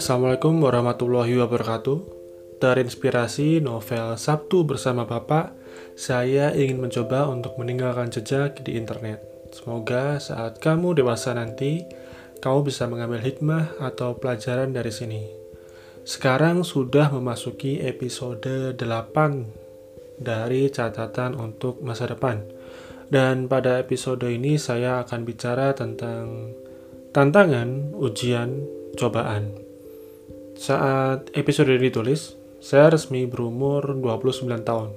Assalamualaikum warahmatullahi wabarakatuh. Terinspirasi novel Sabtu bersama Bapak, saya ingin mencoba untuk meninggalkan jejak di internet. Semoga saat kamu dewasa nanti, kamu bisa mengambil hikmah atau pelajaran dari sini. Sekarang sudah memasuki episode 8 dari catatan untuk masa depan. Dan pada episode ini saya akan bicara tentang tantangan, ujian, cobaan. Saat episode ini ditulis, saya resmi berumur 29 tahun.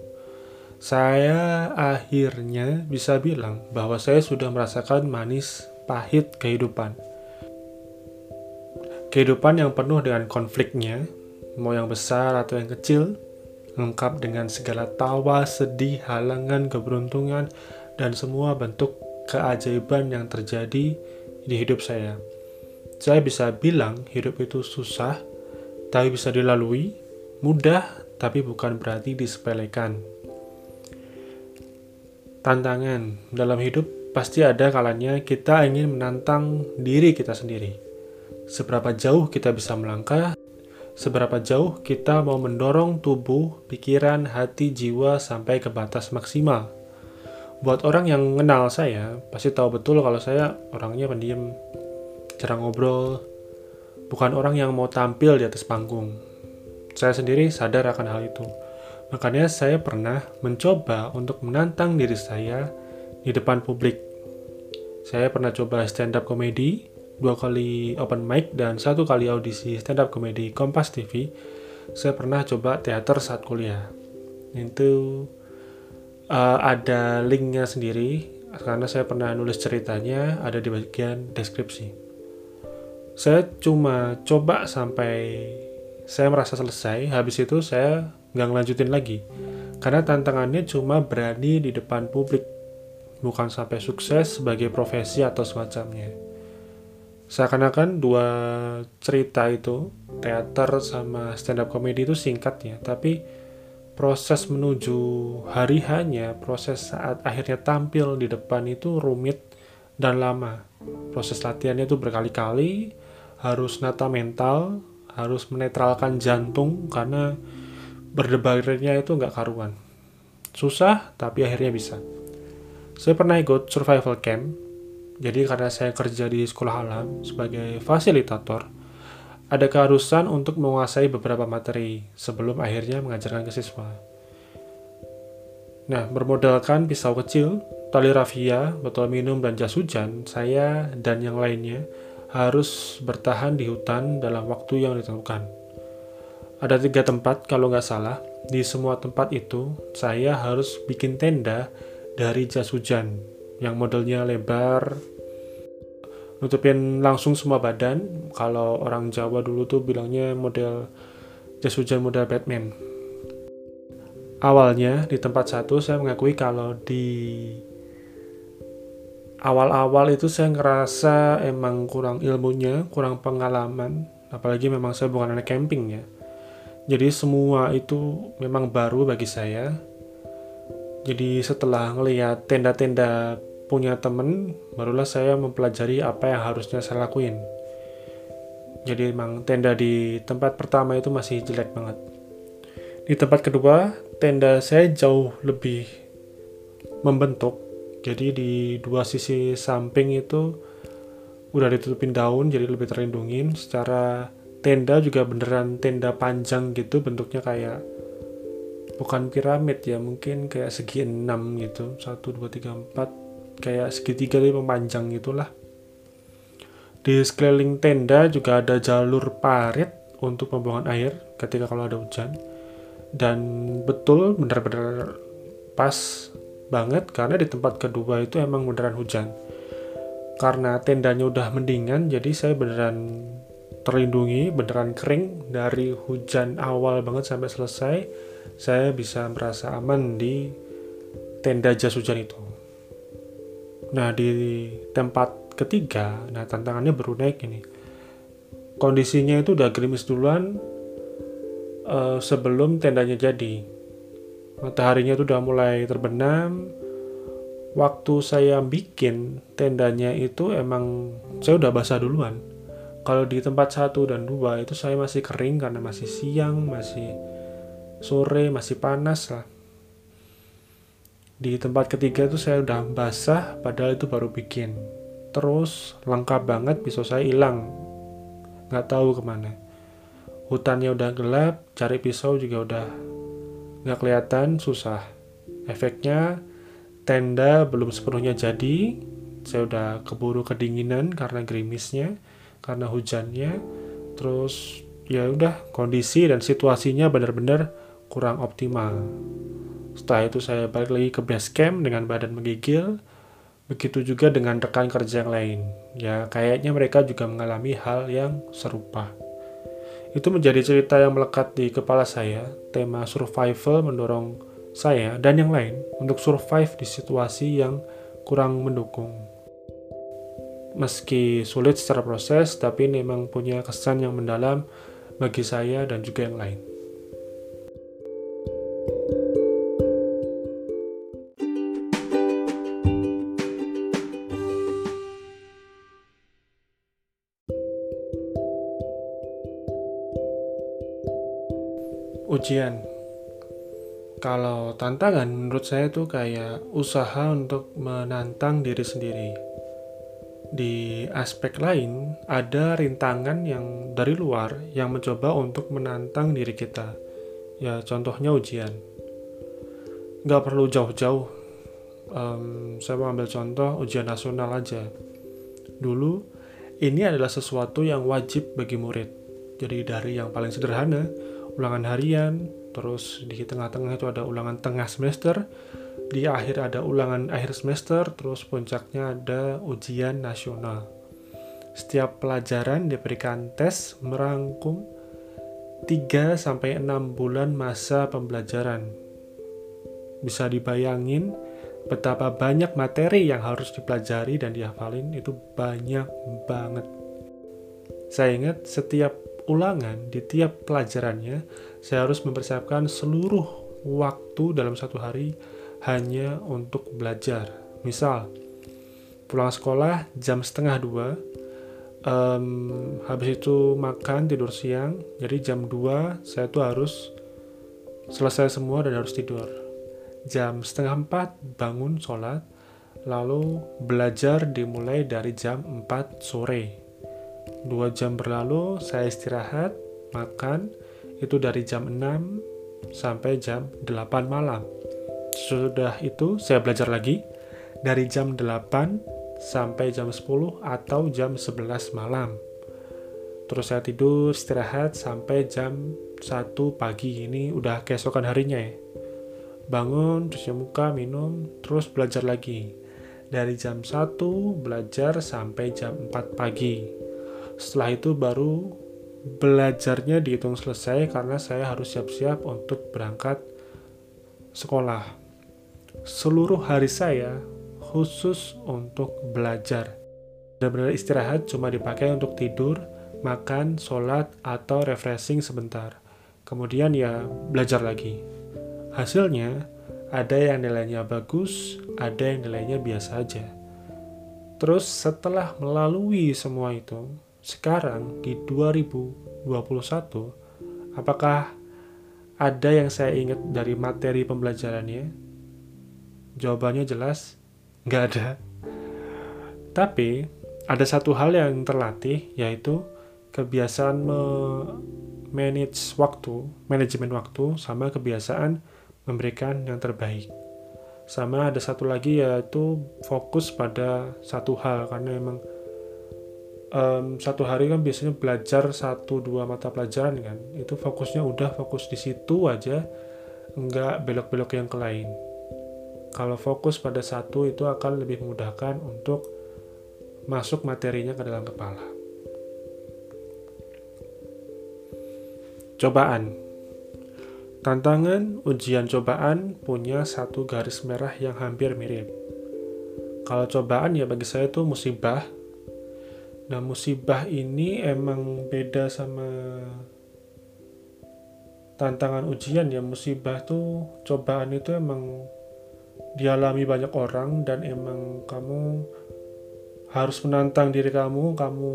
Saya akhirnya bisa bilang bahwa saya sudah merasakan manis pahit kehidupan. Kehidupan yang penuh dengan konfliknya, mau yang besar atau yang kecil, lengkap dengan segala tawa, sedih, halangan, keberuntungan, dan semua bentuk keajaiban yang terjadi di hidup saya. Saya bisa bilang hidup itu susah, tapi bisa dilalui, mudah, tapi bukan berarti disepelekan. Tantangan dalam hidup pasti ada kalanya kita ingin menantang diri kita sendiri. Seberapa jauh kita bisa melangkah, seberapa jauh kita mau mendorong tubuh, pikiran, hati, jiwa sampai ke batas maksimal buat orang yang kenal saya pasti tahu betul kalau saya orangnya pendiam jarang ngobrol bukan orang yang mau tampil di atas panggung. Saya sendiri sadar akan hal itu. Makanya saya pernah mencoba untuk menantang diri saya di depan publik. Saya pernah coba stand up comedy dua kali open mic dan satu kali audisi stand up comedy Kompas TV saya pernah coba teater saat kuliah. Itu uh, ada linknya sendiri karena saya pernah nulis ceritanya ada di bagian deskripsi. Saya cuma coba sampai saya merasa selesai, habis itu saya nggak ngelanjutin lagi. Karena tantangannya cuma berani di depan publik, bukan sampai sukses sebagai profesi atau semacamnya. Seakan-akan dua cerita itu, teater sama stand up comedy itu singkat ya, tapi proses menuju hari hanya proses saat akhirnya tampil di depan itu rumit dan lama. Proses latihannya itu berkali-kali, harus nata mental, harus menetralkan jantung karena berdebatnya itu nggak karuan. Susah, tapi akhirnya bisa. Saya pernah ikut survival camp, jadi karena saya kerja di sekolah alam sebagai fasilitator, ada keharusan untuk menguasai beberapa materi sebelum akhirnya mengajarkan ke siswa. Nah, bermodalkan pisau kecil, tali rafia, botol minum, dan jas hujan, saya dan yang lainnya harus bertahan di hutan dalam waktu yang ditentukan. Ada tiga tempat kalau nggak salah. Di semua tempat itu, saya harus bikin tenda dari jas hujan yang modelnya lebar, nutupin langsung semua badan kalau orang Jawa dulu tuh bilangnya model jas hujan model Batman awalnya di tempat satu saya mengakui kalau di awal-awal itu saya ngerasa emang kurang ilmunya kurang pengalaman apalagi memang saya bukan anak camping ya jadi semua itu memang baru bagi saya jadi setelah ngelihat tenda-tenda punya temen, barulah saya mempelajari apa yang harusnya saya lakuin. Jadi emang tenda di tempat pertama itu masih jelek banget. Di tempat kedua, tenda saya jauh lebih membentuk. Jadi di dua sisi samping itu udah ditutupin daun, jadi lebih terlindungin. Secara tenda juga beneran tenda panjang gitu, bentuknya kayak bukan piramid ya, mungkin kayak segi enam gitu. Satu, dua, tiga, empat, kayak segitiga tapi memanjang gitulah di sekeliling tenda juga ada jalur parit untuk pembuangan air ketika kalau ada hujan dan betul benar-benar pas banget karena di tempat kedua itu emang beneran hujan karena tendanya udah mendingan jadi saya beneran terlindungi beneran kering dari hujan awal banget sampai selesai saya bisa merasa aman di tenda jas hujan itu Nah, di tempat ketiga, nah tantangannya baru naik ini. Kondisinya itu udah gerimis duluan uh, sebelum tendanya jadi. Mataharinya itu udah mulai terbenam. Waktu saya bikin tendanya itu emang saya udah basah duluan. kalau di tempat satu dan dua itu saya masih kering karena masih siang masih sore masih panas lah di tempat ketiga itu saya udah basah padahal itu baru bikin terus lengkap banget pisau saya hilang nggak tahu ke mana hutannya udah gelap cari pisau juga udah nggak kelihatan susah. Efeknya tenda belum sepenuhnya jadi. Saya udah keburu kedinginan karena gerimisnya karena hujannya. Terus ya udah kondisi dan situasinya benar-benar kurang optimal. Setelah itu saya balik lagi ke base camp dengan badan menggigil. Begitu juga dengan rekan kerja yang lain. Ya kayaknya mereka juga mengalami hal yang serupa itu menjadi cerita yang melekat di kepala saya. Tema survival mendorong saya dan yang lain untuk survive di situasi yang kurang mendukung. Meski sulit secara proses, tapi memang punya kesan yang mendalam bagi saya dan juga yang lain. Ujian kalau tantangan menurut saya itu kayak usaha untuk menantang diri sendiri. Di aspek lain ada rintangan yang dari luar yang mencoba untuk menantang diri kita. Ya contohnya ujian. Nggak perlu jauh-jauh. Um, saya mau ambil contoh ujian nasional aja. Dulu ini adalah sesuatu yang wajib bagi murid. Jadi dari yang paling sederhana ulangan harian, terus di tengah-tengah itu ada ulangan tengah semester, di akhir ada ulangan akhir semester, terus puncaknya ada ujian nasional. Setiap pelajaran diberikan tes merangkum 3 sampai 6 bulan masa pembelajaran. Bisa dibayangin betapa banyak materi yang harus dipelajari dan dihafalin itu banyak banget. Saya ingat setiap ulangan di tiap pelajarannya, saya harus mempersiapkan seluruh waktu dalam satu hari hanya untuk belajar. Misal, pulang sekolah jam setengah dua, um, habis itu makan tidur siang, jadi jam 2 saya tuh harus selesai semua dan harus tidur. Jam setengah empat bangun sholat, lalu belajar dimulai dari jam 4 sore Dua jam berlalu, saya istirahat, makan, itu dari jam 6 sampai jam 8 malam. Sudah itu, saya belajar lagi dari jam 8 sampai jam 10 atau jam 11 malam. Terus saya tidur, istirahat sampai jam 1 pagi. Ini udah keesokan harinya ya. Bangun, cuci muka, minum, terus belajar lagi. Dari jam 1 belajar sampai jam 4 pagi setelah itu baru belajarnya dihitung selesai karena saya harus siap-siap untuk berangkat sekolah. Seluruh hari saya khusus untuk belajar. Benar-benar istirahat cuma dipakai untuk tidur, makan, sholat, atau refreshing sebentar. Kemudian ya belajar lagi. Hasilnya ada yang nilainya bagus, ada yang nilainya biasa aja. Terus setelah melalui semua itu, sekarang di 2021 apakah ada yang saya ingat dari materi pembelajarannya? Jawabannya jelas nggak ada. Tapi ada satu hal yang terlatih yaitu kebiasaan manage waktu, manajemen waktu sama kebiasaan memberikan yang terbaik. Sama ada satu lagi yaitu fokus pada satu hal karena memang um, satu hari kan biasanya belajar satu dua mata pelajaran kan. Itu fokusnya udah fokus di situ aja nggak belok-belok yang ke lain. Kalau fokus pada satu itu akan lebih memudahkan untuk masuk materinya ke dalam kepala. Cobaan. Tantangan ujian cobaan punya satu garis merah yang hampir mirip. Kalau cobaan ya bagi saya itu musibah Nah, musibah ini emang beda sama tantangan ujian ya. Musibah tuh cobaan itu emang dialami banyak orang dan emang kamu harus menantang diri kamu, kamu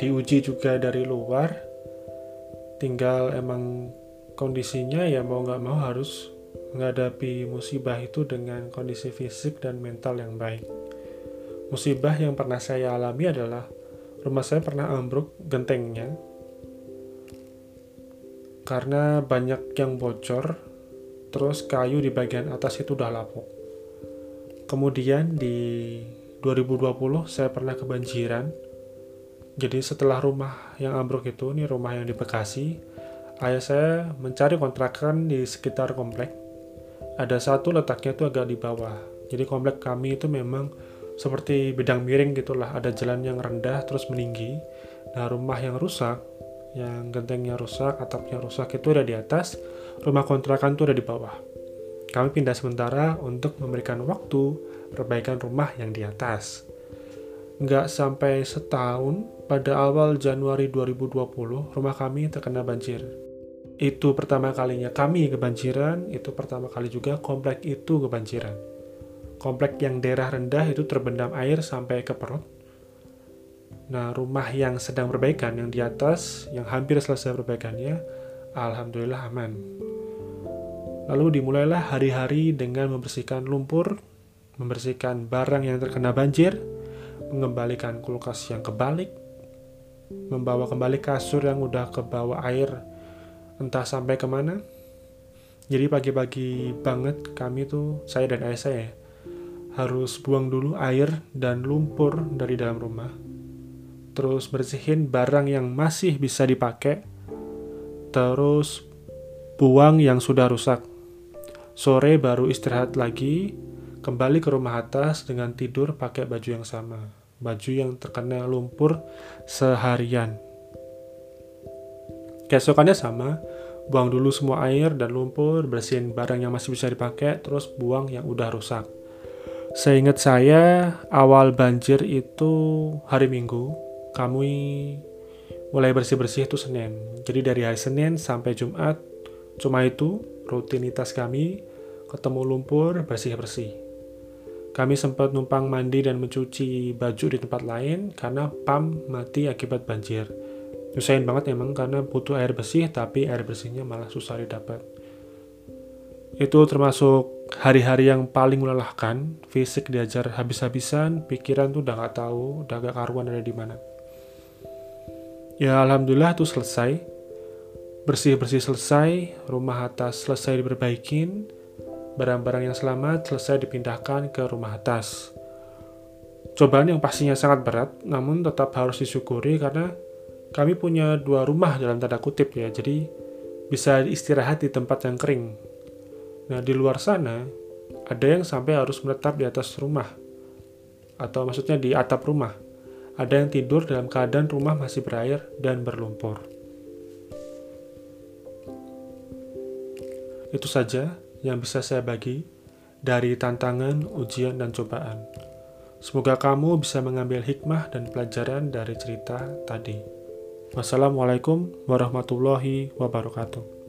diuji juga dari luar tinggal emang kondisinya ya mau nggak mau harus menghadapi musibah itu dengan kondisi fisik dan mental yang baik musibah yang pernah saya alami adalah rumah saya pernah ambruk gentengnya karena banyak yang bocor terus kayu di bagian atas itu udah lapuk kemudian di 2020 saya pernah kebanjiran jadi setelah rumah yang ambruk itu, ini rumah yang di Bekasi, ayah saya mencari kontrakan di sekitar komplek. Ada satu letaknya itu agak di bawah. Jadi komplek kami itu memang seperti bidang miring gitulah, ada jalan yang rendah terus meninggi. Nah rumah yang rusak, yang gentengnya rusak, atapnya rusak itu ada di atas, rumah kontrakan itu ada di bawah. Kami pindah sementara untuk memberikan waktu perbaikan rumah yang di atas nggak sampai setahun, pada awal Januari 2020, rumah kami terkena banjir. Itu pertama kalinya kami kebanjiran, itu pertama kali juga komplek itu kebanjiran. Komplek yang daerah rendah itu terbenam air sampai ke perut. Nah, rumah yang sedang perbaikan, yang di atas, yang hampir selesai perbaikannya, alhamdulillah aman. Lalu dimulailah hari-hari dengan membersihkan lumpur, membersihkan barang yang terkena banjir, mengembalikan kulkas yang kebalik, membawa kembali kasur yang udah ke bawah air entah sampai ke mana. Jadi pagi-pagi banget kami tuh, saya dan ayah saya, harus buang dulu air dan lumpur dari dalam rumah. Terus bersihin barang yang masih bisa dipakai. Terus buang yang sudah rusak. Sore baru istirahat lagi, kembali ke rumah atas dengan tidur pakai baju yang sama, baju yang terkena lumpur seharian. Keesokannya sama, buang dulu semua air dan lumpur, bersihin barang yang masih bisa dipakai, terus buang yang udah rusak. Seingat saya, awal banjir itu hari Minggu, kami mulai bersih-bersih itu Senin. Jadi dari hari Senin sampai Jumat, cuma itu rutinitas kami, ketemu lumpur, bersih-bersih. Kami sempat numpang mandi dan mencuci baju di tempat lain karena pam mati akibat banjir. Nyusahin banget emang karena butuh air bersih tapi air bersihnya malah susah didapat. Itu termasuk hari-hari yang paling melelahkan, fisik diajar habis-habisan, pikiran tuh udah gak tahu, udah gak karuan ada di mana. Ya alhamdulillah itu selesai. Bersih-bersih selesai, rumah atas selesai diperbaikin, barang-barang yang selamat selesai dipindahkan ke rumah atas. Cobaan yang pastinya sangat berat, namun tetap harus disyukuri karena kami punya dua rumah dalam tanda kutip ya, jadi bisa istirahat di tempat yang kering. Nah, di luar sana, ada yang sampai harus menetap di atas rumah, atau maksudnya di atap rumah. Ada yang tidur dalam keadaan rumah masih berair dan berlumpur. Itu saja yang bisa saya bagi dari tantangan, ujian, dan cobaan. Semoga kamu bisa mengambil hikmah dan pelajaran dari cerita tadi. Wassalamualaikum warahmatullahi wabarakatuh.